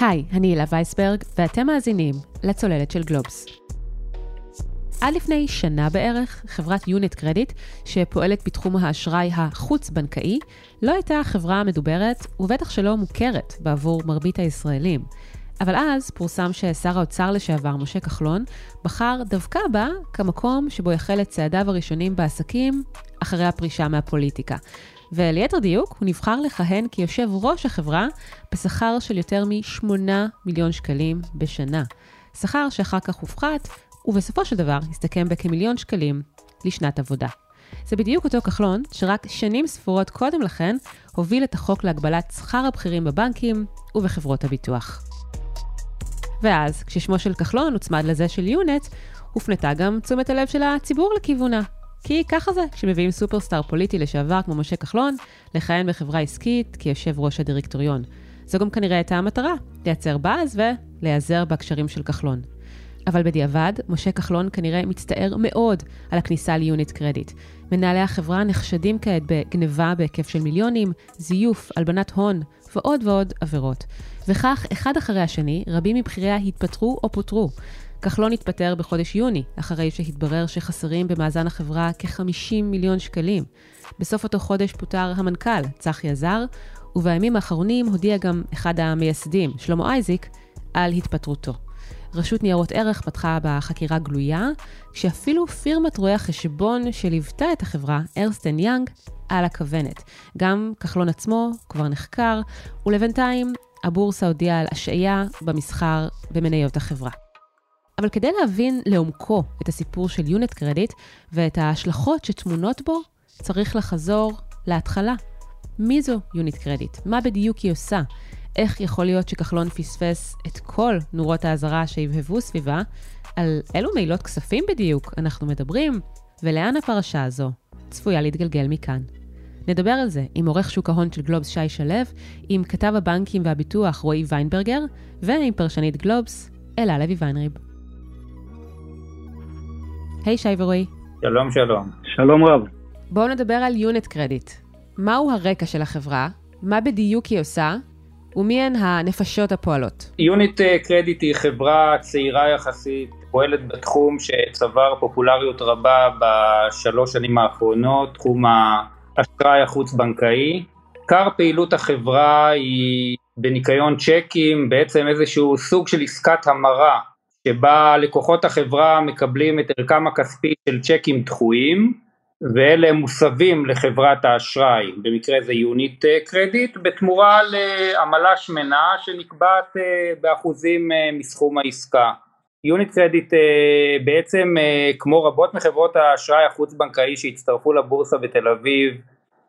היי, אני אלה וייסברג, ואתם מאזינים לצוללת של גלובס. עד לפני שנה בערך, חברת יוניט קרדיט, שפועלת בתחום האשראי החוץ-בנקאי, לא הייתה חברה מדוברת, ובטח שלא מוכרת בעבור מרבית הישראלים. אבל אז פורסם ששר האוצר לשעבר, משה כחלון, בחר דווקא בה כמקום שבו יחל את צעדיו הראשונים בעסקים אחרי הפרישה מהפוליטיקה. וליתר דיוק, הוא נבחר לכהן כיושב ראש החברה בשכר של יותר מ-8 מיליון שקלים בשנה. שכר שאחר כך הופחת, ובסופו של דבר הסתכם בכמיליון שקלים לשנת עבודה. זה בדיוק אותו כחלון, שרק שנים ספורות קודם לכן הוביל את החוק להגבלת שכר הבכירים בבנקים ובחברות הביטוח. ואז, כששמו של כחלון הוצמד לזה של יונט, הופנתה גם תשומת הלב של הציבור לכיוונה. כי ככה זה, כשמביאים סופרסטאר פוליטי לשעבר כמו משה כחלון, לכהן בחברה עסקית כיושב ראש הדירקטוריון. זו גם כנראה הייתה המטרה, לייצר באז ולהיעזר בהקשרים של כחלון. אבל בדיעבד, משה כחלון כנראה מצטער מאוד על הכניסה ליוניט קרדיט. מנהלי החברה נחשדים כעת בגניבה בהיקף של מיליונים, זיוף, הלבנת הון ועוד ועוד עבירות. וכך, אחד אחרי השני, רבים מבכיריה התפטרו או פוטרו. כחלון התפטר בחודש יוני, אחרי שהתברר שחסרים במאזן החברה כ-50 מיליון שקלים. בסוף אותו חודש פוטר המנכ"ל, צחי עזר, ובימים האחרונים הודיע גם אחד המייסדים, שלמה אייזיק, על התפטרותו. רשות ניירות ערך פתחה בחקירה גלויה, כשאפילו פירמת רואי החשבון שליוותה את החברה, ארסטן יאנג, על הכוונת. גם כחלון עצמו כבר נחקר, ולבינתיים הבורסה הודיעה על השעיה במסחר במניות החברה. אבל כדי להבין לעומקו את הסיפור של יונט קרדיט ואת ההשלכות שטמונות בו, צריך לחזור להתחלה. מי זו יוניט קרדיט? מה בדיוק היא עושה? איך יכול להיות שכחלון פספס את כל נורות האזהרה שהבהבו סביבה? על אילו מעילות כספים בדיוק אנחנו מדברים? ולאן הפרשה הזו צפויה להתגלגל מכאן? נדבר על זה עם עורך שוק ההון של גלובס שי שלו, עם כתב הבנקים והביטוח רועי ויינברגר, ועם פרשנית גלובס אלה לוי ויינריב. היי שי ורועי. שלום שלום. שלום רב. בואו נדבר על יונט קרדיט. מהו הרקע של החברה? מה בדיוק היא עושה? ומי הן הנפשות הפועלות? יוניט קרדיט היא חברה צעירה יחסית, פועלת בתחום שצבר פופולריות רבה בשלוש שנים האחרונות, תחום האשראי החוץ-בנקאי. עיקר פעילות החברה היא בניקיון צ'קים, בעצם איזשהו סוג של עסקת המרה שבה לקוחות החברה מקבלים את ערכם הכספי של צ'קים דחויים ואלה מוסבים לחברת האשראי, במקרה זה יוניט קרדיט, בתמורה לעמלה שמנה שנקבעת אה, באחוזים אה, מסכום העסקה. יוניט קרדיט אה, בעצם כמו רבות מחברות האשראי החוץ בנקאי שהצטרפו לבורסה בתל אביב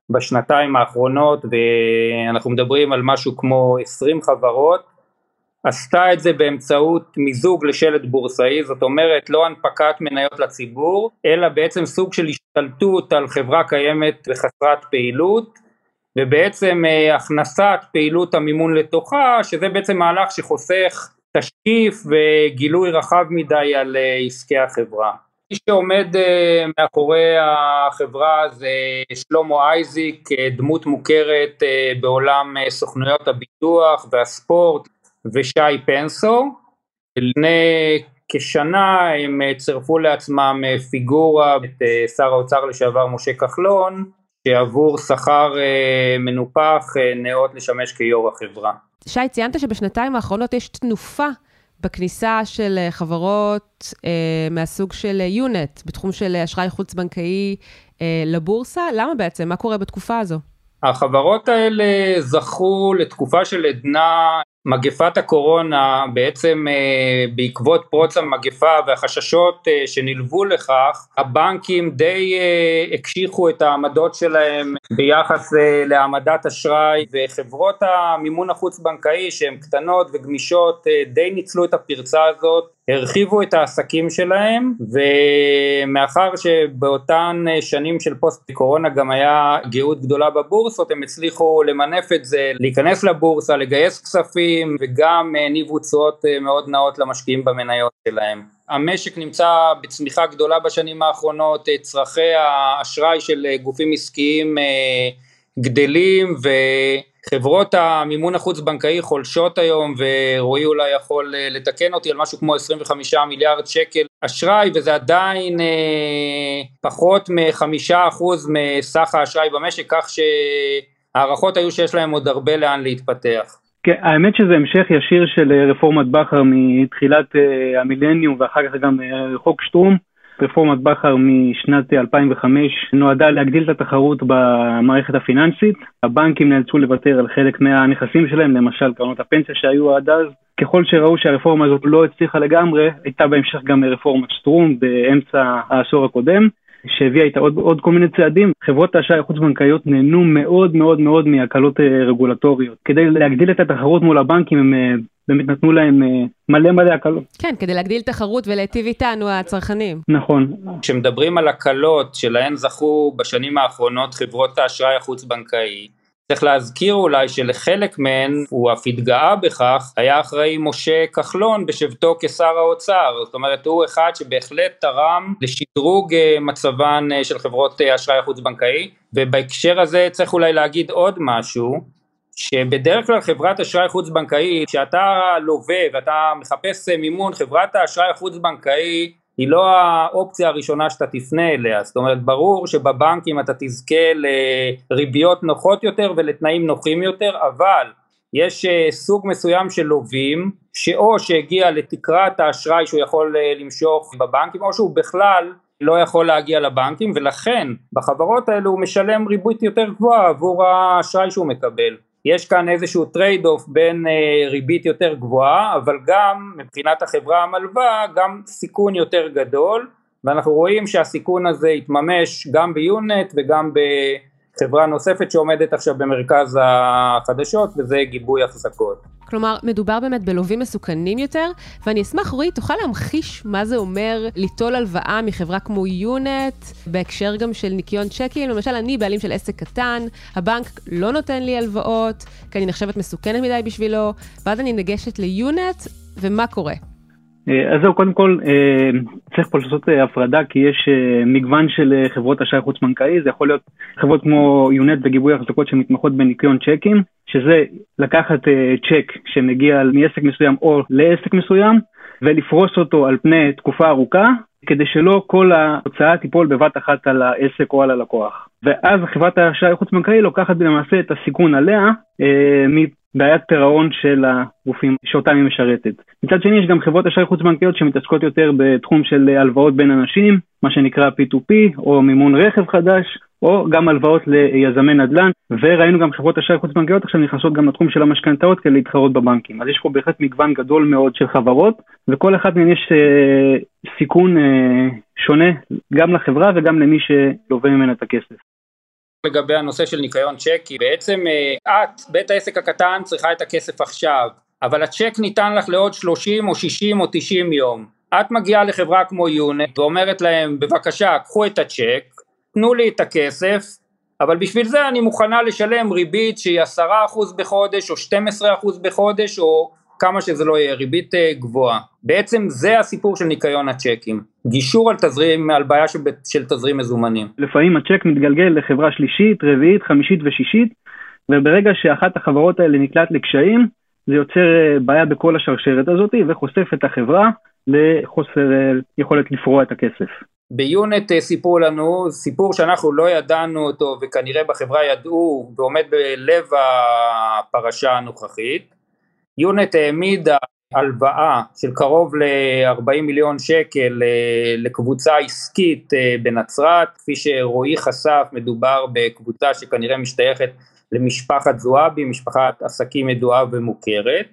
בשנתיים האחרונות ואנחנו מדברים על משהו כמו 20 חברות עשתה את זה באמצעות מיזוג לשלט בורסאי, זאת אומרת לא הנפקת מניות לציבור, אלא בעצם סוג של השתלטות על חברה קיימת וחסרת פעילות, ובעצם אה, הכנסת פעילות המימון לתוכה, שזה בעצם מהלך שחוסך תשקיף וגילוי רחב מדי על אה, עסקי החברה. מי שעומד אה, מאחורי החברה זה שלמה אייזיק, דמות מוכרת בעולם סוכנויות הביטוח והספורט, ושי פנסו. לפני כשנה הם אה, צירפו לעצמם אה, פיגורה, את אה, שר האוצר לשעבר משה כחלון, שעבור שכר מנופח נאות לשמש כיו"ר החברה. שי, ציינת שבשנתיים האחרונות יש תנופה בכניסה של חברות אה, מהסוג של יונט, בתחום של אשראי חוץ-בנקאי אה, לבורסה. למה בעצם? מה קורה בתקופה הזו? החברות האלה זכו לתקופה של עדנה מגפת הקורונה בעצם אה, בעקבות פרוץ המגפה והחששות אה, שנלוו לכך הבנקים די אה, הקשיחו את העמדות שלהם ביחס להעמדת אשראי וחברות המימון החוץ בנקאי שהן קטנות וגמישות די ניצלו את הפרצה הזאת הרחיבו את העסקים שלהם ומאחר שבאותן שנים של פוסט קורונה גם היה גאות גדולה בבורסות הם הצליחו למנף את זה להיכנס לבורסה לגייס כספים וגם הניבו תשואות אה, מאוד נאות למשקיעים במניות שלהם. המשק נמצא בצמיחה גדולה בשנים האחרונות אה, צרכי האשראי של אה, גופים עסקיים גדלים חברות המימון החוץ-בנקאי חולשות היום, ורועי אולי יכול אה, לתקן אותי על משהו כמו 25 מיליארד שקל אשראי, וזה עדיין אה, פחות מחמישה אחוז מסך האשראי במשק, כך שהערכות היו שיש להם עוד הרבה לאן להתפתח. כן, האמת שזה המשך ישיר של אה, רפורמת בכר מתחילת אה, המילניום ואחר כך גם חוק שטרום. רפורמת בכר משנת 2005 נועדה להגדיל את התחרות במערכת הפיננסית. הבנקים נאלצו לוותר על חלק מהנכסים שלהם, למשל קרנות הפנסיה שהיו עד אז. ככל שראו שהרפורמה הזאת לא הצליחה לגמרי, הייתה בהמשך גם רפורמת שטרום באמצע העשור הקודם. שהביאה איתה עוד, עוד כל מיני צעדים, חברות האשראי החוץ-בנקאיות נהנו מאוד מאוד מאוד מהקלות אה, רגולטוריות. כדי להגדיל את התחרות מול הבנקים הם אה, באמת נתנו להם אה, מלא מלא הקלות. כן, כדי להגדיל תחרות ולהיטיב איתנו הצרכנים. נכון. כשמדברים על הקלות שלהן זכו בשנים האחרונות חברות האשראי החוץ-בנקאי, צריך להזכיר אולי שלחלק מהן, הוא אף התגאה בכך, היה אחראי משה כחלון בשבתו כשר האוצר, זאת אומרת הוא אחד שבהחלט תרם לשדרוג אה, מצבן אה, של חברות אשראי החוץ בנקאי, ובהקשר הזה צריך אולי להגיד עוד משהו, שבדרך כלל חברת אשראי חוץ בנקאי, כשאתה לווה ואתה מחפש מימון, חברת האשראי החוץ בנקאי היא לא האופציה הראשונה שאתה תפנה אליה, זאת אומרת ברור שבבנקים אתה תזכה לריביות נוחות יותר ולתנאים נוחים יותר, אבל יש אה, סוג מסוים של לווים שאו שהגיע לתקרת האשראי שהוא יכול אה, למשוך בבנקים או שהוא בכלל לא יכול להגיע לבנקים ולכן בחברות האלו הוא משלם ריבית יותר גבוהה עבור האשראי שהוא מקבל. יש כאן איזשהו trade off בין אה, ריבית יותר גבוהה, אבל גם מבחינת החברה המלווה, גם סיכון יותר גדול, ואנחנו רואים שהסיכון הזה יתממש גם ביונט וגם בחברה נוספת שעומדת עכשיו במרכז החדשות, וזה גיבוי החזקות. כלומר, מדובר באמת בלווים מסוכנים יותר, ואני אשמח, רועי, תוכל להמחיש מה זה אומר ליטול הלוואה מחברה כמו יונט, בהקשר גם של ניקיון צ'קים. למשל, אני בעלים של עסק קטן, הבנק לא נותן לי הלוואות, כי אני נחשבת מסוכנת מדי בשבילו, ואז אני ניגשת ליונט, ומה קורה? אה, אז זהו, קודם כל אה, צריך פה לעשות אה, הפרדה כי יש מגוון של חברות אשראי חוץ בנקאי, זה יכול להיות חברות כמו יונט וגיבוי החזקות שמתמחות בניקיון צ'קים, שזה לקחת צ'ק שמגיע מעסק מסוים או לעסק מסוים ולפרוס אותו על פני תקופה ארוכה כדי שלא כל ההוצאה תיפול בבת אחת על העסק או על הלקוח. ואז חברת האשראי החוץ בנקאי לוקחת למעשה את הסיכון עליה בעיית פירעון של הגופים שאותם היא משרתת. מצד שני יש גם חברות אשראי חוץ בנקאיות שמתעסקות יותר בתחום של הלוואות בין אנשים, מה שנקרא P2P או מימון רכב חדש, או גם הלוואות ליזמי נדל"ן, וראינו גם חברות אשראי חוץ בנקאיות עכשיו נכנסות גם לתחום של המשכנתאות כדי להתחרות בבנקים. אז יש פה בהחלט מגוון גדול מאוד של חברות, וכל אחת מהן יש אה, סיכון אה, שונה גם לחברה וגם למי שלווה ממנה את הכסף. לגבי הנושא של ניקיון צ'קי, בעצם אה, את, בית העסק הקטן, צריכה את הכסף עכשיו, אבל הצ'ק ניתן לך לעוד 30 או 60 או 90 יום. את מגיעה לחברה כמו יונט ואומרת להם, בבקשה, קחו את הצ'ק, תנו לי את הכסף, אבל בשביל זה אני מוכנה לשלם ריבית שהיא 10% בחודש או 12% בחודש או כמה שזה לא יהיה, ריבית אה, גבוהה. בעצם זה הסיפור של ניקיון הצ'קים, גישור על תזרים, על בעיה של, של תזרים מזומנים. לפעמים הצ'ק מתגלגל לחברה שלישית, רביעית, חמישית ושישית, וברגע שאחת החברות האלה נקלט לקשיים, זה יוצר אה, בעיה בכל השרשרת הזאת וחושף את החברה לחוסר אה, יכולת לפרוע את הכסף. ביונט סיפרו לנו סיפור שאנחנו לא ידענו אותו וכנראה בחברה ידעו ועומד בלב הפרשה הנוכחית יונט העמידה הלוואה של קרוב ל-40 מיליון שקל אה, לקבוצה עסקית אה, בנצרת, כפי שרועי חשף מדובר בקבוצה שכנראה משתייכת למשפחת זועבי, משפחת עסקים ידועה ומוכרת.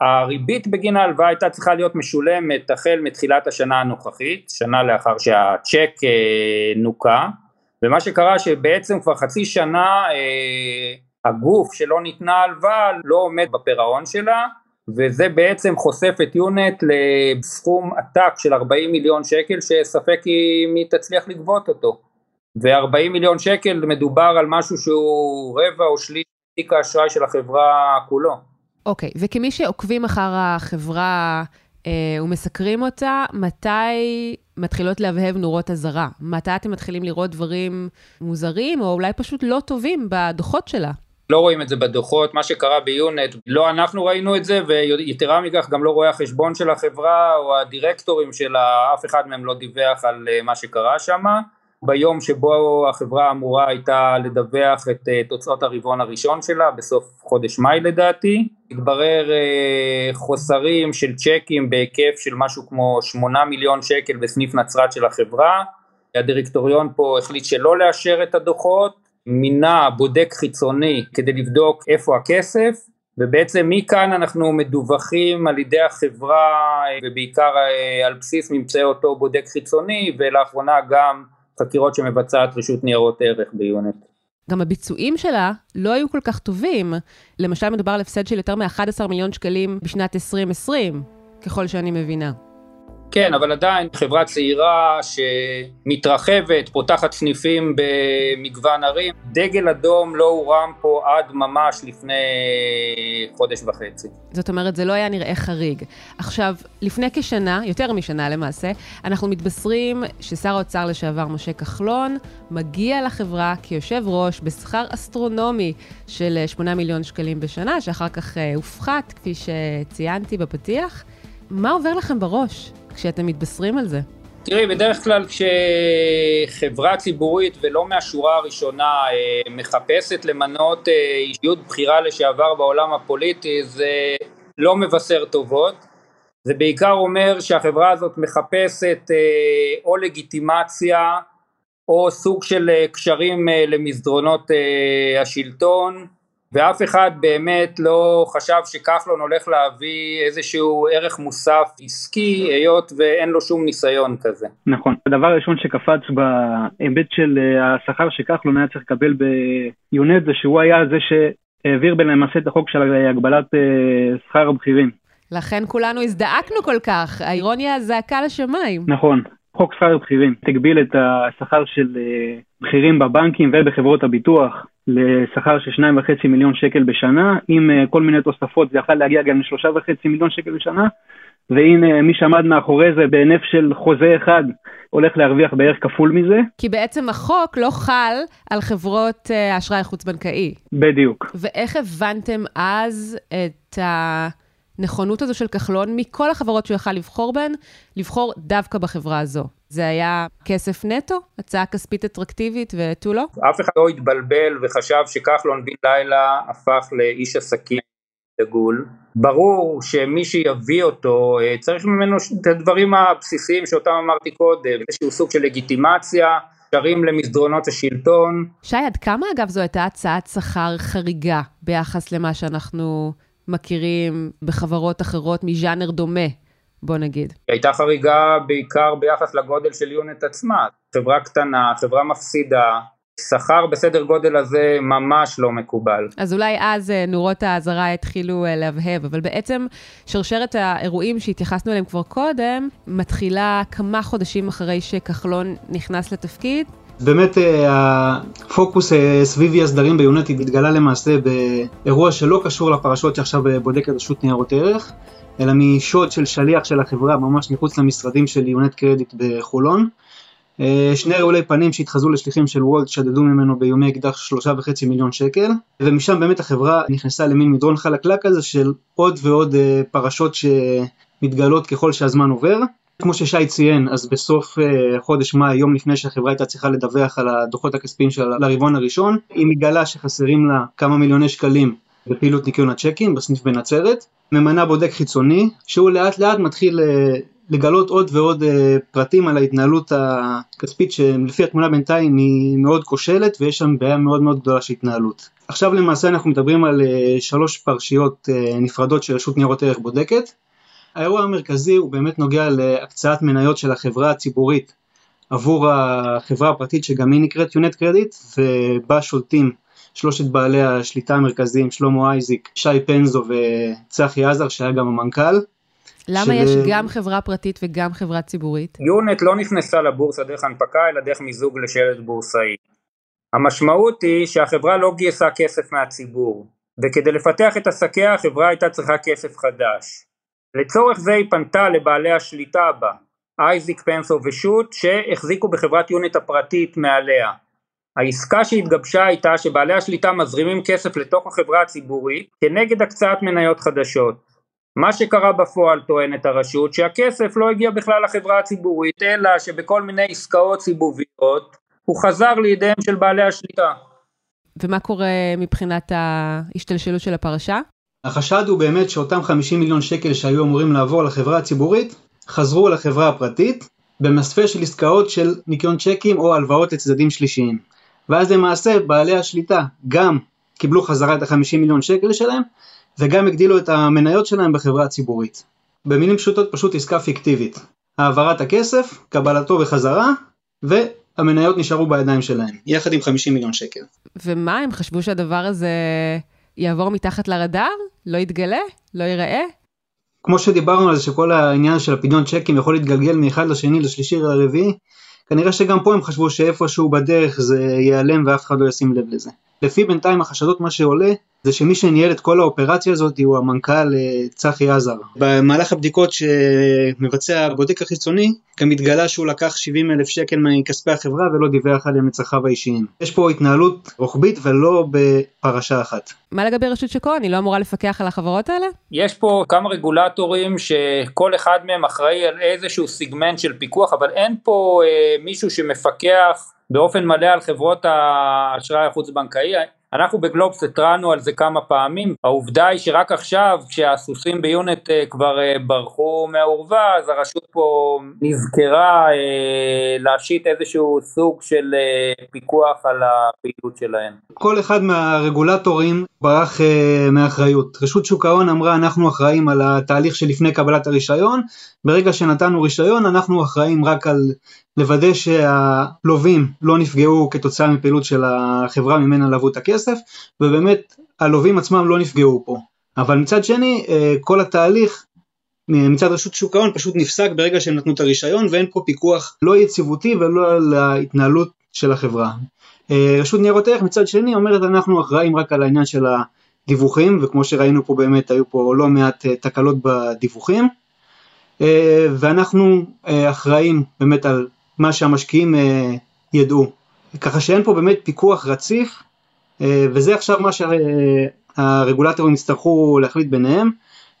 הריבית בגין ההלוואה הייתה צריכה להיות משולמת החל מתחילת השנה הנוכחית, שנה לאחר שהצ'ק אה, נוקה, ומה שקרה שבעצם כבר חצי שנה הגוף שלא ניתנה הלוואה לא עומד בפירעון שלה וזה בעצם חושף את יונט לסכום עתק של 40 מיליון שקל שספק אם היא תצליח לגבות אותו ו-40 מיליון שקל מדובר על משהו שהוא רבע או שליש תיק האשראי של החברה כולו. אוקיי, okay, וכמי שעוקבים אחר החברה אה, ומסקרים אותה, מתי מתחילות להבהב נורות אזהרה? מתי אתם מתחילים לראות דברים מוזרים, או אולי פשוט לא טובים בדוחות שלה? לא רואים את זה בדוחות, מה שקרה ביונט, לא אנחנו ראינו את זה, ויתרה מכך גם לא רואי החשבון של החברה או הדירקטורים שלה, אף אחד מהם לא דיווח על אה, מה שקרה שם. ביום שבו החברה אמורה הייתה לדווח את אה, תוצאות הרבעון הראשון שלה, בסוף חודש מאי לדעתי, התברר אה, חוסרים של צ'קים בהיקף של משהו כמו 8 מיליון שקל בסניף נצרת של החברה, הדירקטוריון פה החליט שלא לאשר את הדוחות, מינה בודק חיצוני כדי לבדוק איפה הכסף, ובעצם מכאן אנחנו מדווחים על ידי החברה ובעיקר אה, על בסיס ממצאי אותו בודק חיצוני ולאחרונה גם חקירות שמבצעת רשות ניירות ערך ביונט. גם הביצועים שלה לא היו כל כך טובים. למשל מדובר על הפסד של יותר מ-11 מיליון שקלים בשנת 2020, ככל שאני מבינה. כן, אבל עדיין חברה צעירה שמתרחבת, פותחת סניפים במגוון ערים. דגל אדום לא הורם פה עד ממש לפני חודש וחצי. זאת אומרת, זה לא היה נראה חריג. עכשיו, לפני כשנה, יותר משנה למעשה, אנחנו מתבשרים ששר האוצר לשעבר משה כחלון מגיע לחברה כיושב ראש בשכר אסטרונומי של 8 מיליון שקלים בשנה, שאחר כך אה, הופחת, כפי שציינתי בפתיח. מה עובר לכם בראש? כשאתם מתבשרים על זה? תראי, בדרך כלל כשחברה ציבורית ולא מהשורה הראשונה אה, מחפשת למנות אה, אישיות בכירה לשעבר בעולם הפוליטי, זה לא מבשר טובות. זה בעיקר אומר שהחברה הזאת מחפשת אה, או לגיטימציה או סוג של קשרים למסדרונות השלטון, ואף אחד באמת לא חשב שכחלון הולך להביא איזשהו ערך מוסף עסקי, היות ואין לו שום ניסיון כזה. נכון. הדבר הראשון שקפץ בהיבט של אה, השכר שכחלון היה צריך לקבל ביונט זה שהוא היה זה שהעביר למעשה את החוק של הגבלת אה, שכר הבכירים. לכן כולנו הזדעקנו כל כך, האירוניה זעקה לשמיים. נכון. חוק שכר הבכירים הגביל את השכר של אה, בכירים בבנקים ובחברות הביטוח לשכר של שניים וחצי מיליון שקל בשנה, עם אה, כל מיני תוספות זה יכול להגיע גם לשלושה וחצי מיליון שקל בשנה, והנה מי שעמד מאחורי זה בהינף של חוזה אחד הולך להרוויח בערך כפול מזה. כי בעצם החוק לא חל על חברות אה, אשראי חוץ-בנקאי. בדיוק. ואיך הבנתם אז את ה... הנכונות הזו של כחלון, מכל החברות שהוא יכל לבחור בהן, לבחור דווקא בחברה הזו. זה היה כסף נטו? הצעה כספית אטרקטיבית ותו לא? אף אחד לא התבלבל וחשב שכחלון בן לילה הפך לאיש עסקים דגול. ברור שמי שיביא אותו אה, צריך ממנו את הדברים הבסיסיים שאותם אמרתי קודם, איזשהו סוג של לגיטימציה. קשרים למסדרונות השלטון. שי, עד כמה אגב זו הייתה הצעת שכר חריגה ביחס למה שאנחנו מכירים בחברות אחרות מז'אנר דומה, בוא נגיד. הייתה חריגה בעיקר ביחס לגודל של יונט עצמה. חברה קטנה, חברה מפסידה, שכר בסדר גודל הזה ממש לא מקובל. אז אולי אז אה, נורות האזהרה התחילו אה, להבהב, אבל בעצם שרשרת האירועים שהתייחסנו אליהם כבר קודם, מתחילה כמה חודשים אחרי שכחלון נכנס לתפקיד, באמת אה, הפוקוס אה, סביב אי הסדרים ביונטי התגלה למעשה באירוע שלא קשור לפרשות שעכשיו בודקת רשות ניירות ערך, אלא משוד של שליח של החברה ממש מחוץ למשרדים של יונט קרדיט בחולון. אה, שני רעולי פנים שהתחזו לשליחים של וולט שדדו ממנו באיומי אקדח שלושה וחצי מיליון שקל ומשם באמת החברה נכנסה למין מדרון חלקלק כזה של עוד ועוד פרשות שמתגלות ככל שהזמן עובר כמו ששי ציין, אז בסוף uh, חודש מאי, יום לפני שהחברה הייתה צריכה לדווח על הדוחות הכספיים שלה לרבעון הראשון, היא מגלה שחסרים לה כמה מיליוני שקלים בפעילות ניקיון הצ'קים בסניף בנצרת, ממנה בודק חיצוני, שהוא לאט לאט מתחיל uh, לגלות עוד ועוד uh, פרטים על ההתנהלות הכספית שלפי התמונה בינתיים היא מאוד כושלת ויש שם בעיה מאוד מאוד גדולה של התנהלות. עכשיו למעשה אנחנו מדברים על שלוש פרשיות נפרדות שרשות ניירות ערך בודקת, האירוע המרכזי הוא באמת נוגע להקצאת מניות של החברה הציבורית עבור החברה הפרטית שגם היא נקראת יונט קרדיט ובה שולטים שלושת בעלי השליטה המרכזיים שלמה אייזיק, שי פנזו וצחי עזר שהיה גם המנכ"ל. למה של... יש גם חברה פרטית וגם חברה ציבורית? יונט לא נכנסה לבורסה דרך הנפקה אלא דרך מיזוג לשלט בורסאי. המשמעות היא שהחברה לא גייסה כסף מהציבור וכדי לפתח את עסקיה החברה הייתה צריכה כסף חדש. לצורך זה היא פנתה לבעלי השליטה בה, אייזיק פנסו ושות' שהחזיקו בחברת יוניט הפרטית מעליה. העסקה שהתגבשה הייתה שבעלי השליטה מזרימים כסף לתוך החברה הציבורית כנגד הקצאת מניות חדשות. מה שקרה בפועל טוענת הרשות שהכסף לא הגיע בכלל לחברה הציבורית אלא שבכל מיני עסקאות סיבוביות הוא חזר לידיהם של בעלי השליטה. ומה קורה מבחינת ההשתלשלות של הפרשה? החשד הוא באמת שאותם 50 מיליון שקל שהיו אמורים לעבור לחברה הציבורית חזרו לחברה הפרטית במסווה של עסקאות של ניקיון צ'קים או הלוואות לצדדים שלישיים. ואז למעשה בעלי השליטה גם קיבלו חזרה את ה-50 מיליון שקל שלהם וגם הגדילו את המניות שלהם בחברה הציבורית. במילים פשוטות פשוט עסקה פיקטיבית. העברת הכסף, קבלתו בחזרה, והמניות נשארו בידיים שלהם, יחד עם 50 מיליון שקל. ומה, הם חשבו שהדבר הזה יעבור מתחת לרדאר? לא יתגלה? לא ייראה? כמו שדיברנו על זה שכל העניין של הפדיון צ'קים יכול להתגלגל מאחד לשני לשלישי לרביעי, כנראה שגם פה הם חשבו שאיפשהו בדרך זה ייעלם ואף אחד לא ישים לב לזה. לפי בינתיים החשדות מה שעולה זה שמי שניהל את כל האופרציה הזאת הוא המנכ"ל אה, צחי עזר. במהלך הבדיקות שמבצע הבודק החיצוני גם התגלה שהוא לקח 70 אלף שקל מכספי החברה ולא דיווח עליהם לצרכיו האישיים. יש פה התנהלות רוחבית ולא בפרשה אחת. מה לגבי רשות שוק ההון? היא לא אמורה לפקח על החברות האלה? יש פה כמה רגולטורים שכל אחד מהם אחראי על איזשהו סיגמנט של פיקוח אבל אין פה אה, מישהו שמפקח באופן מלא על חברות האשראי החוץ בנקאי אנחנו בגלובס התרענו על זה כמה פעמים, העובדה היא שרק עכשיו כשהסוסים ביונט אה, כבר אה, ברחו מהאורווה אז הרשות פה נזכרה אה, להשית איזשהו סוג של פיקוח על הפעילות שלהם. כל אחד מהרגולטורים ברח מאחריות. רשות שוק ההון אמרה אנחנו אחראים על התהליך שלפני קבלת הרישיון, ברגע שנתנו רישיון אנחנו אחראים רק על לוודא שהלווים לא נפגעו כתוצאה מפעילות של החברה ממנה לבו את הכסף, ובאמת הלווים עצמם לא נפגעו פה. אבל מצד שני, אה, כל התהליך מצד רשות שוק ההון פשוט נפסק ברגע שהם נתנו את הרישיון ואין פה פיקוח לא יציבותי ולא על ההתנהלות של החברה. אה, רשות ניירות ערך מצד שני אומרת אנחנו אחראים רק על העניין של הדיווחים וכמו שראינו פה באמת היו פה לא מעט אה, תקלות בדיווחים ואנחנו אחראים באמת על מה שהמשקיעים אה, ידעו. ככה שאין פה באמת פיקוח רציף, אה, וזה עכשיו מה שהרגולטורים יצטרכו להחליט ביניהם,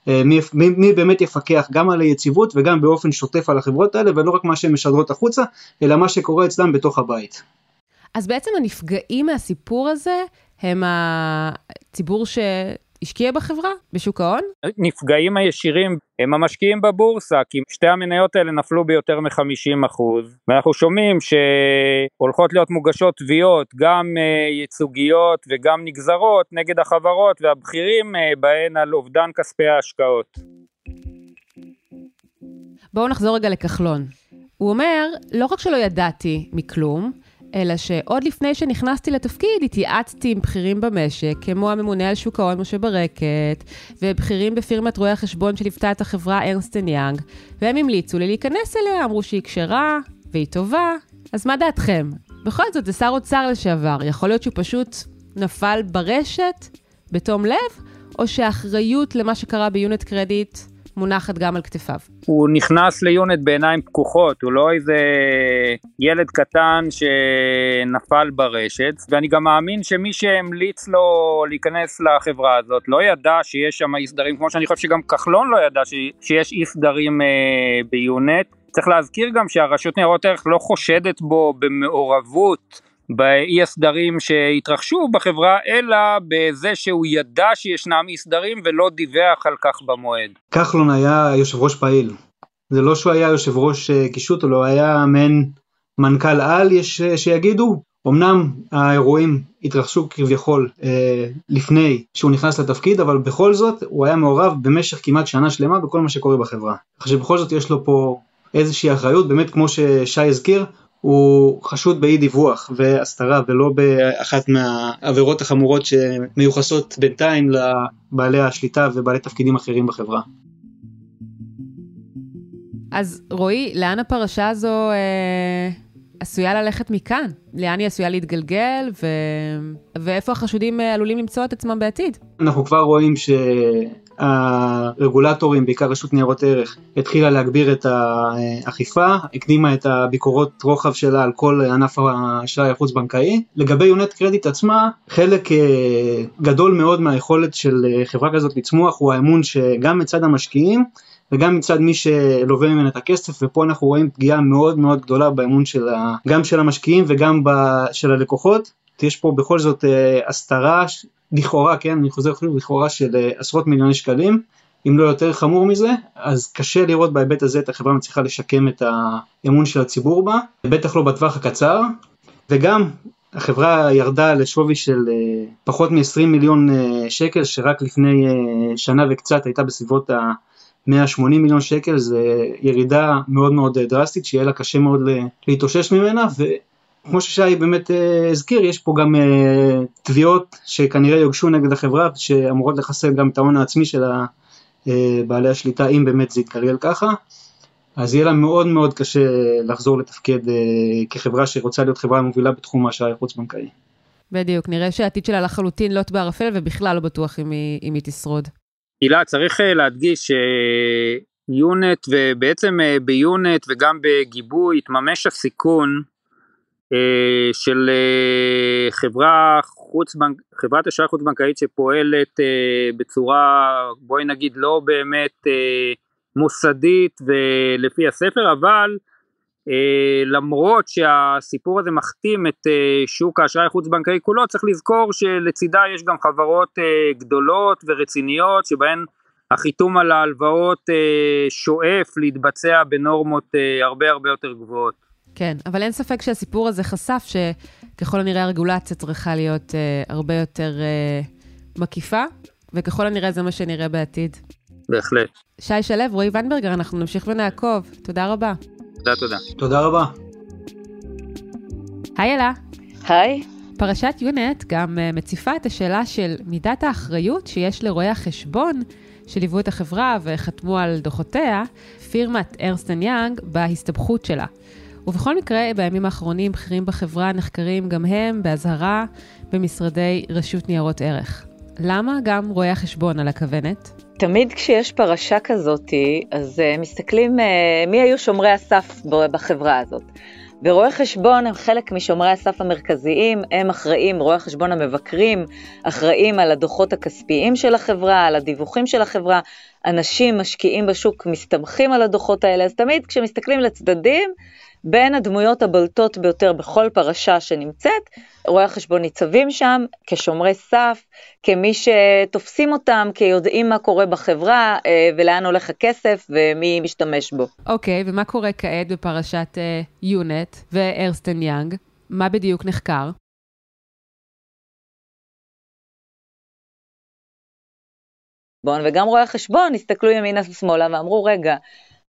אה, מי, מי, מי באמת יפקח גם על היציבות וגם באופן שוטף על החברות האלה, ולא רק מה שהן משדרות החוצה, אלא מה שקורה אצלם בתוך הבית. אז בעצם הנפגעים מהסיפור הזה הם הציבור ש... השקיע בחברה, בשוק ההון? נפגעים הישירים הם המשקיעים בבורסה, כי שתי המניות האלה נפלו ביותר מ-50%, ואנחנו שומעים שהולכות להיות מוגשות תביעות, גם uh, ייצוגיות וגם נגזרות, נגד החברות והבכירים uh, בהן על אובדן כספי ההשקעות. בואו נחזור רגע לכחלון. הוא אומר, לא רק שלא ידעתי מכלום, אלא שעוד לפני שנכנסתי לתפקיד התייעצתי עם בכירים במשק, כמו הממונה על שוק ההון משה ברקת, ובכירים בפירמת רואי החשבון שליוותה את החברה ארנסטן יאנג, והם המליצו לי להיכנס אליה, אמרו שהיא כשרה, והיא טובה, אז מה דעתכם? בכל זאת, זה שר אוצר לשעבר, יכול להיות שהוא פשוט נפל ברשת, בתום לב, או שהאחריות למה שקרה ביונט קרדיט מונחת גם על כתפיו. הוא נכנס ליונט בעיניים פקוחות, הוא לא איזה ילד קטן שנפל ברשת, ואני גם מאמין שמי שהמליץ לו להיכנס לחברה הזאת לא ידע שיש שם אי סדרים, כמו שאני חושב שגם כחלון לא ידע שיש אי סדרים אה, ביונט. צריך להזכיר גם שהרשות ניירות ערך לא חושדת בו במעורבות באי הסדרים שהתרחשו בחברה, אלא בזה שהוא ידע שישנם אי סדרים ולא דיווח על כך במועד. כחלון היה יושב ראש פעיל. זה לא שהוא היה יושב ראש אה, קישוט, הוא לא היה מעין מנכ"ל על, יש אה, שיגידו. אמנם האירועים התרחשו כביכול אה, לפני שהוא נכנס לתפקיד, אבל בכל זאת הוא היה מעורב במשך כמעט שנה שלמה בכל מה שקורה בחברה. כך שבכל זאת יש לו פה איזושהי אחריות, באמת כמו ששי הזכיר, הוא חשוד באי דיווח והסתרה ולא באחת מהעבירות החמורות שמיוחסות בינתיים לבעלי השליטה ובעלי תפקידים אחרים בחברה. אז רועי, לאן הפרשה הזו אה, עשויה ללכת מכאן? לאן היא עשויה להתגלגל ו... ואיפה החשודים אה, עלולים למצוא את עצמם בעתיד? אנחנו כבר רואים ש... הרגולטורים, בעיקר רשות ניירות ערך, התחילה להגביר את האכיפה, הקדימה את הביקורות רוחב שלה על כל ענף האשראי החוץ-בנקאי. לגבי יונט קרדיט עצמה, חלק אה, גדול מאוד מהיכולת של אה, חברה כזאת לצמוח הוא האמון שגם מצד המשקיעים וגם מצד מי שלווה ממנה את הכסף, ופה אנחנו רואים פגיעה מאוד מאוד גדולה באמון של ה, גם של המשקיעים וגם ב, של הלקוחות. יש פה בכל זאת אה, הסתרה, לכאורה, כן, אני חוזר אפילו לכאורה של אה, עשרות מיליוני שקלים, אם לא יותר חמור מזה, אז קשה לראות בהיבט הזה את החברה מצליחה לשקם את האמון של הציבור בה, בטח לא בטווח הקצר, וגם החברה ירדה לשווי של אה, פחות מ-20 מיליון שקל, שרק לפני שנה וקצת הייתה בסביבות ה... 180 מיליון שקל. זה ירידה מאוד מאוד דרסטית שיהיה לה קשה מאוד להתאושש ממנה וכמו ששי באמת אה, הזכיר יש פה גם אה, תביעות שכנראה יוגשו נגד החברה שאמורות לחסל גם את ההון העצמי של אה, בעלי השליטה אם באמת זה יתקריאל ככה אז יהיה לה מאוד מאוד קשה לחזור לתפקד כחברה שרוצה להיות חברה מובילה בתחום האשראי החוץ-בנקאי. בדיוק, נראה שהעתיד שלה לחלוטין לוט בערפל ובכלל לא בטוח אם היא, אם היא תשרוד. הילה, צריך להדגיש שיונט ובעצם ביונט וגם בגיבוי התממש הסיכון של חברה חוץ בנק, חברת אשראי חוץ בנקאית שפועלת בצורה בואי נגיד לא באמת מוסדית ולפי הספר אבל אה, למרות שהסיפור הזה מכתים את אה, שוק האשראי החוץ בנקאי כולו, צריך לזכור שלצידה יש גם חברות אה, גדולות ורציניות שבהן החיתום על ההלוואות שואף להתבצע בנורמות הרבה הרבה יותר גבוהות. כן, אבל אין ספק שהסיפור הזה חשף שככל הנראה הרגולציה צריכה להיות הרבה יותר מקיפה, וככל הנראה זה מה שנראה בעתיד. בהחלט. שי שלו, רועי ונברגר, אנחנו נמשיך ונעקוב. תודה רבה. תודה, תודה. תודה רבה. היי אלה. היי. פרשת יונט גם אה, מציפה את השאלה של מידת האחריות שיש לרואי החשבון שליוו את החברה וחתמו על דוחותיה, פירמת ארסטן יאנג, בהסתבכות שלה. ובכל מקרה, בימים האחרונים בכירים בחברה נחקרים גם הם באזהרה במשרדי רשות ניירות ערך. למה גם רואי החשבון על הכוונת? תמיד כשיש פרשה כזאת, אז uh, מסתכלים uh, מי היו שומרי הסף בחברה הזאת. ורואי חשבון הם חלק משומרי הסף המרכזיים, הם אחראים, רואי החשבון המבקרים, אחראים על הדוחות הכספיים של החברה, על הדיווחים של החברה, אנשים משקיעים בשוק מסתמכים על הדוחות האלה, אז תמיד כשמסתכלים לצדדים, בין הדמויות הבולטות ביותר בכל פרשה שנמצאת, רואי החשבון ניצבים שם כשומרי סף, כמי שתופסים אותם, כיודעים מה קורה בחברה אה, ולאן הולך הכסף ומי משתמש בו. אוקיי, okay, ומה קורה כעת בפרשת יונט uh, וארסטן יאנג? מה בדיוק נחקר? וגם רואי החשבון הסתכלו ימינה ושמאלה ואמרו, רגע,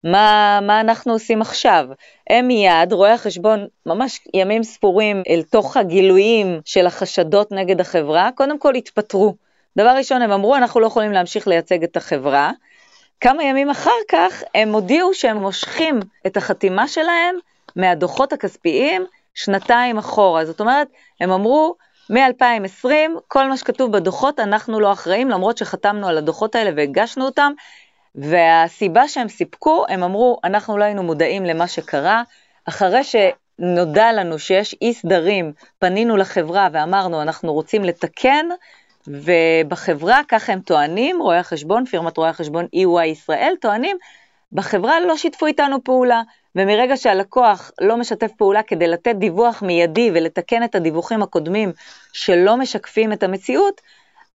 מה, מה אנחנו עושים עכשיו? הם מיד, רואי החשבון, ממש ימים ספורים אל תוך הגילויים של החשדות נגד החברה, קודם כל התפטרו. דבר ראשון, הם אמרו, אנחנו לא יכולים להמשיך לייצג את החברה. כמה ימים אחר כך, הם הודיעו שהם מושכים את החתימה שלהם מהדוחות הכספיים שנתיים אחורה. זאת אומרת, הם אמרו, מ-2020, כל מה שכתוב בדוחות, אנחנו לא אחראים, למרות שחתמנו על הדוחות האלה והגשנו אותם, והסיבה שהם סיפקו, הם אמרו, אנחנו לא היינו מודעים למה שקרה, אחרי שנודע לנו שיש אי סדרים, פנינו לחברה ואמרנו, אנחנו רוצים לתקן, ובחברה, ככה הם טוענים, רואי החשבון, פירמת רואי החשבון EY ישראל, טוענים, בחברה לא שיתפו איתנו פעולה, ומרגע שהלקוח לא משתף פעולה כדי לתת דיווח מיידי ולתקן את הדיווחים הקודמים שלא משקפים את המציאות,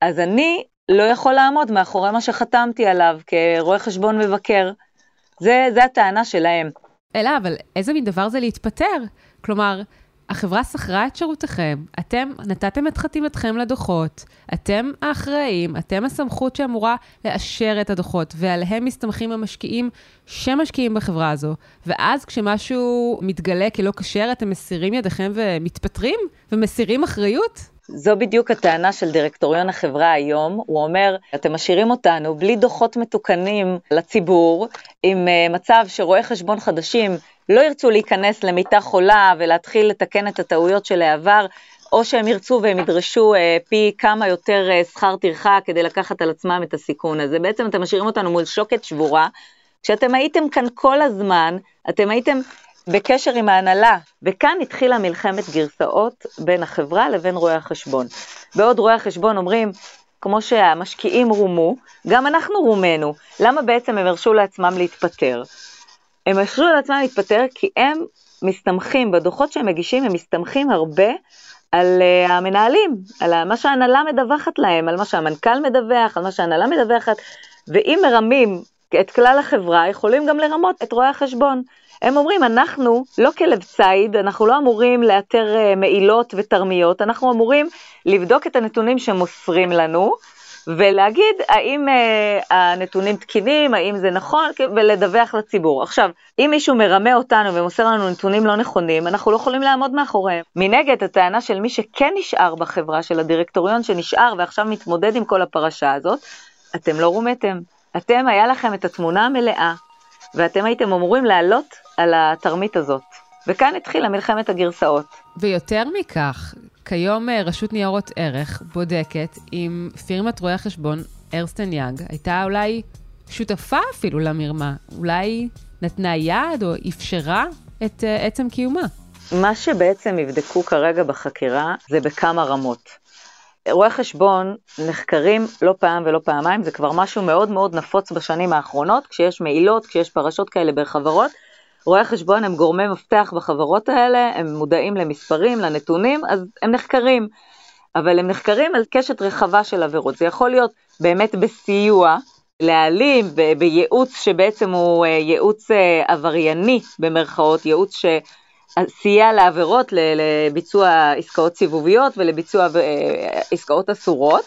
אז אני לא יכול לעמוד מאחורי מה שחתמתי עליו כרואה חשבון מבקר. זה, זה הטענה שלהם. אלא, אבל איזה מין דבר זה להתפטר? כלומר, החברה שכרה את שירותיכם, אתם נתתם את חתימתכם לדוחות, אתם האחראים, אתם הסמכות שאמורה לאשר את הדוחות, ועליהם מסתמכים המשקיעים שמשקיעים בחברה הזו, ואז כשמשהו מתגלה כלא כשר, אתם מסירים ידיכם ומתפטרים? ומסירים אחריות? זו בדיוק הטענה של דירקטוריון החברה היום, הוא אומר, אתם משאירים אותנו בלי דוחות מתוקנים לציבור, עם uh, מצב שרואי חשבון חדשים לא ירצו להיכנס למיטה חולה ולהתחיל לתקן את הטעויות של העבר, או שהם ירצו והם ידרשו אה, פי כמה יותר אה, שכר טרחה כדי לקחת על עצמם את הסיכון הזה. בעצם אתם משאירים אותנו מול שוקת שבורה. כשאתם הייתם כאן כל הזמן, אתם הייתם בקשר עם ההנהלה, וכאן התחילה מלחמת גרסאות בין החברה לבין רואי החשבון. בעוד רואי החשבון אומרים, כמו שהמשקיעים רומו, גם אנחנו רומנו. למה בעצם הם הרשו לעצמם להתפטר? הם הרשו לעצמם להתפטר כי הם מסתמכים, בדוחות שהם מגישים, הם מסתמכים הרבה על uh, המנהלים, על מה שההנהלה מדווחת להם, על מה שהמנכ"ל מדווח, על מה שההנהלה מדווחת, ואם מרמים את כלל החברה, יכולים גם לרמות את רואי החשבון. הם אומרים, אנחנו לא כלב ציד, אנחנו לא אמורים לאתר uh, מעילות ותרמיות, אנחנו אמורים לבדוק את הנתונים שמוסרים לנו, ולהגיד האם uh, הנתונים תקינים, האם זה נכון, ולדווח לציבור. עכשיו, אם מישהו מרמה אותנו ומוסר לנו נתונים לא נכונים, אנחנו לא יכולים לעמוד מאחוריהם. מנגד, הטענה של מי שכן נשאר בחברה, של הדירקטוריון שנשאר ועכשיו מתמודד עם כל הפרשה הזאת, אתם לא רומתם. אתם, היה לכם את התמונה המלאה, ואתם הייתם אמורים לעלות על התרמית הזאת. וכאן התחילה מלחמת הגרסאות. ויותר מכך, כיום אה, רשות ניירות ערך בודקת אם פירמת רואי החשבון ארסטן יאנג הייתה אולי שותפה אפילו למרמה, אולי נתנה יד או אפשרה את uh, עצם קיומה. מה שבעצם יבדקו כרגע בחקירה זה בכמה רמות. רואי חשבון נחקרים לא פעם ולא פעמיים, זה כבר משהו מאוד מאוד נפוץ בשנים האחרונות, כשיש מעילות, כשיש פרשות כאלה בחברות, רואי חשבון הם גורמי מפתח בחברות האלה, הם מודעים למספרים, לנתונים, אז הם נחקרים. אבל הם נחקרים על קשת רחבה של עבירות. זה יכול להיות באמת בסיוע, להעלים, בייעוץ שבעצם הוא אה, ייעוץ אה, עברייני במרכאות, ייעוץ שסייע לעבירות, לביצוע עסקאות סיבוביות ולביצוע אה, עסקאות אסורות,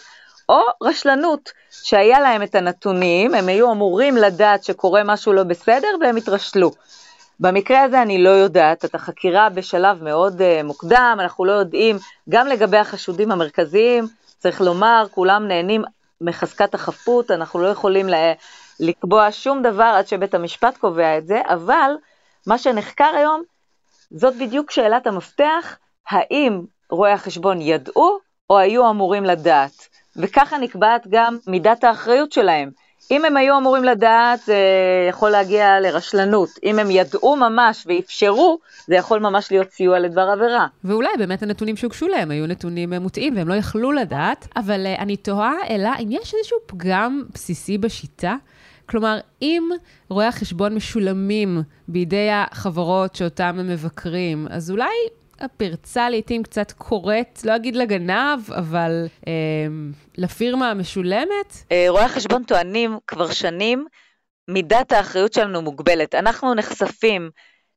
או רשלנות, שהיה להם את הנתונים, הם היו אמורים לדעת שקורה משהו לא בסדר והם התרשלו. במקרה הזה אני לא יודעת, את החקירה בשלב מאוד uh, מוקדם, אנחנו לא יודעים, גם לגבי החשודים המרכזיים, צריך לומר, כולם נהנים מחזקת החפות, אנחנו לא יכולים לקבוע שום דבר עד שבית המשפט קובע את זה, אבל מה שנחקר היום, זאת בדיוק שאלת המפתח, האם רואי החשבון ידעו או היו אמורים לדעת, וככה נקבעת גם מידת האחריות שלהם. אם הם היו אמורים לדעת, זה יכול להגיע לרשלנות. אם הם ידעו ממש ואפשרו, זה יכול ממש להיות סיוע לדבר עבירה. ואולי באמת הנתונים שהוגשו להם היו נתונים מוטעים והם לא יכלו לדעת, אבל uh, אני תוהה, אלא אם יש איזשהו פגם בסיסי בשיטה. כלומר, אם רואי החשבון משולמים בידי החברות שאותן הם מבקרים, אז אולי הפרצה לעתים קצת קורית, לא אגיד לגנב, אבל אה, לפירמה המשולמת? אה, רואי החשבון טוענים כבר שנים, מידת האחריות שלנו מוגבלת. אנחנו נחשפים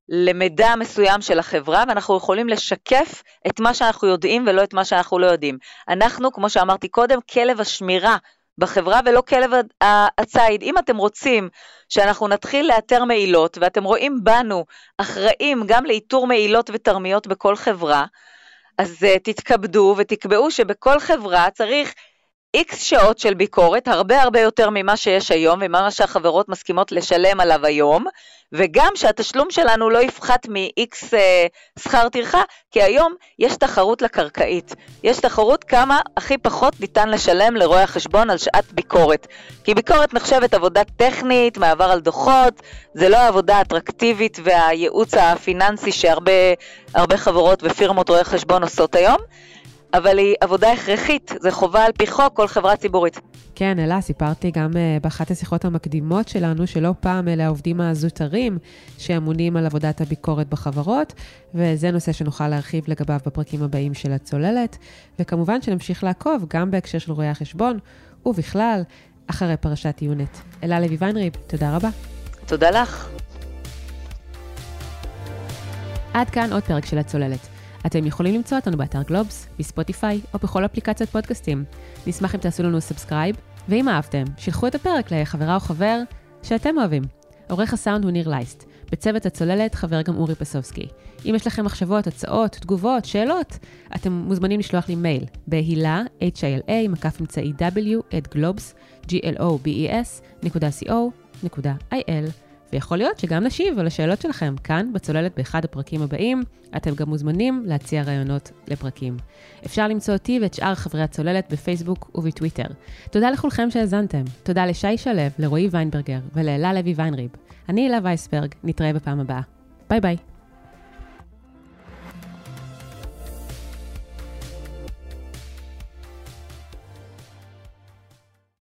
למידע מסוים של החברה, ואנחנו יכולים לשקף את מה שאנחנו יודעים ולא את מה שאנחנו לא יודעים. אנחנו, כמו שאמרתי קודם, כלב השמירה בחברה ולא כלב הציד. אם אתם רוצים שאנחנו נתחיל לאתר מעילות, ואתם רואים בנו אחראים גם לאיתור מעילות ותרמיות בכל חברה, אז uh, תתכבדו ותקבעו שבכל חברה צריך איקס שעות של ביקורת, הרבה הרבה יותר ממה שיש היום וממה שהחברות מסכימות לשלם עליו היום, וגם שהתשלום שלנו לא יפחת מ-X אה, שכר טרחה, כי היום יש תחרות לקרקעית. יש תחרות כמה הכי פחות ניתן לשלם לרואי החשבון על שעת ביקורת. כי ביקורת נחשבת עבודה טכנית, מעבר על דוחות, זה לא העבודה האטרקטיבית והייעוץ הפיננסי שהרבה חברות ופירמות רואי חשבון עושות היום. אבל היא עבודה הכרחית, זה חובה על פי חוק כל חברה ציבורית. כן, אלה, סיפרתי גם uh, באחת השיחות המקדימות שלנו, שלא פעם אלה העובדים הזוטרים שאמונים על עבודת הביקורת בחברות, וזה נושא שנוכל להרחיב לגביו בפרקים הבאים של הצוללת, וכמובן שנמשיך לעקוב גם בהקשר של רואי החשבון, ובכלל, אחרי פרשת יונט. אלה לוי ויינריב, תודה רבה. תודה לך. עד כאן עוד פרק של הצוללת. אתם יכולים למצוא אותנו באתר גלובס, בספוטיפיי או בכל אפליקציית פודקאסטים. נשמח אם תעשו לנו subscribe, ואם אהבתם, שילחו את הפרק לחברה או חבר שאתם אוהבים. עורך הסאונד הוא ניר לייסט. בצוות הצוללת חבר גם אורי פסובסקי. אם יש לכם מחשבות, הצעות, תגובות, שאלות, אתם מוזמנים לשלוח לי מייל בהילה, hila, מקף אמצעי w, גלובס, globes, globes, נקודה co, נקודה il, ויכול להיות שגם נשיב על השאלות שלכם כאן בצוללת באחד הפרקים הבאים. אתם גם מוזמנים להציע רעיונות לפרקים. אפשר למצוא אותי ואת שאר חברי הצוללת בפייסבוק ובטוויטר. תודה לכולכם שהאזנתם. תודה לשי שלו, לרועי ויינברגר ולאלה לוי ויינריב. אני אלה וייסברג, נתראה בפעם הבאה. ביי ביי.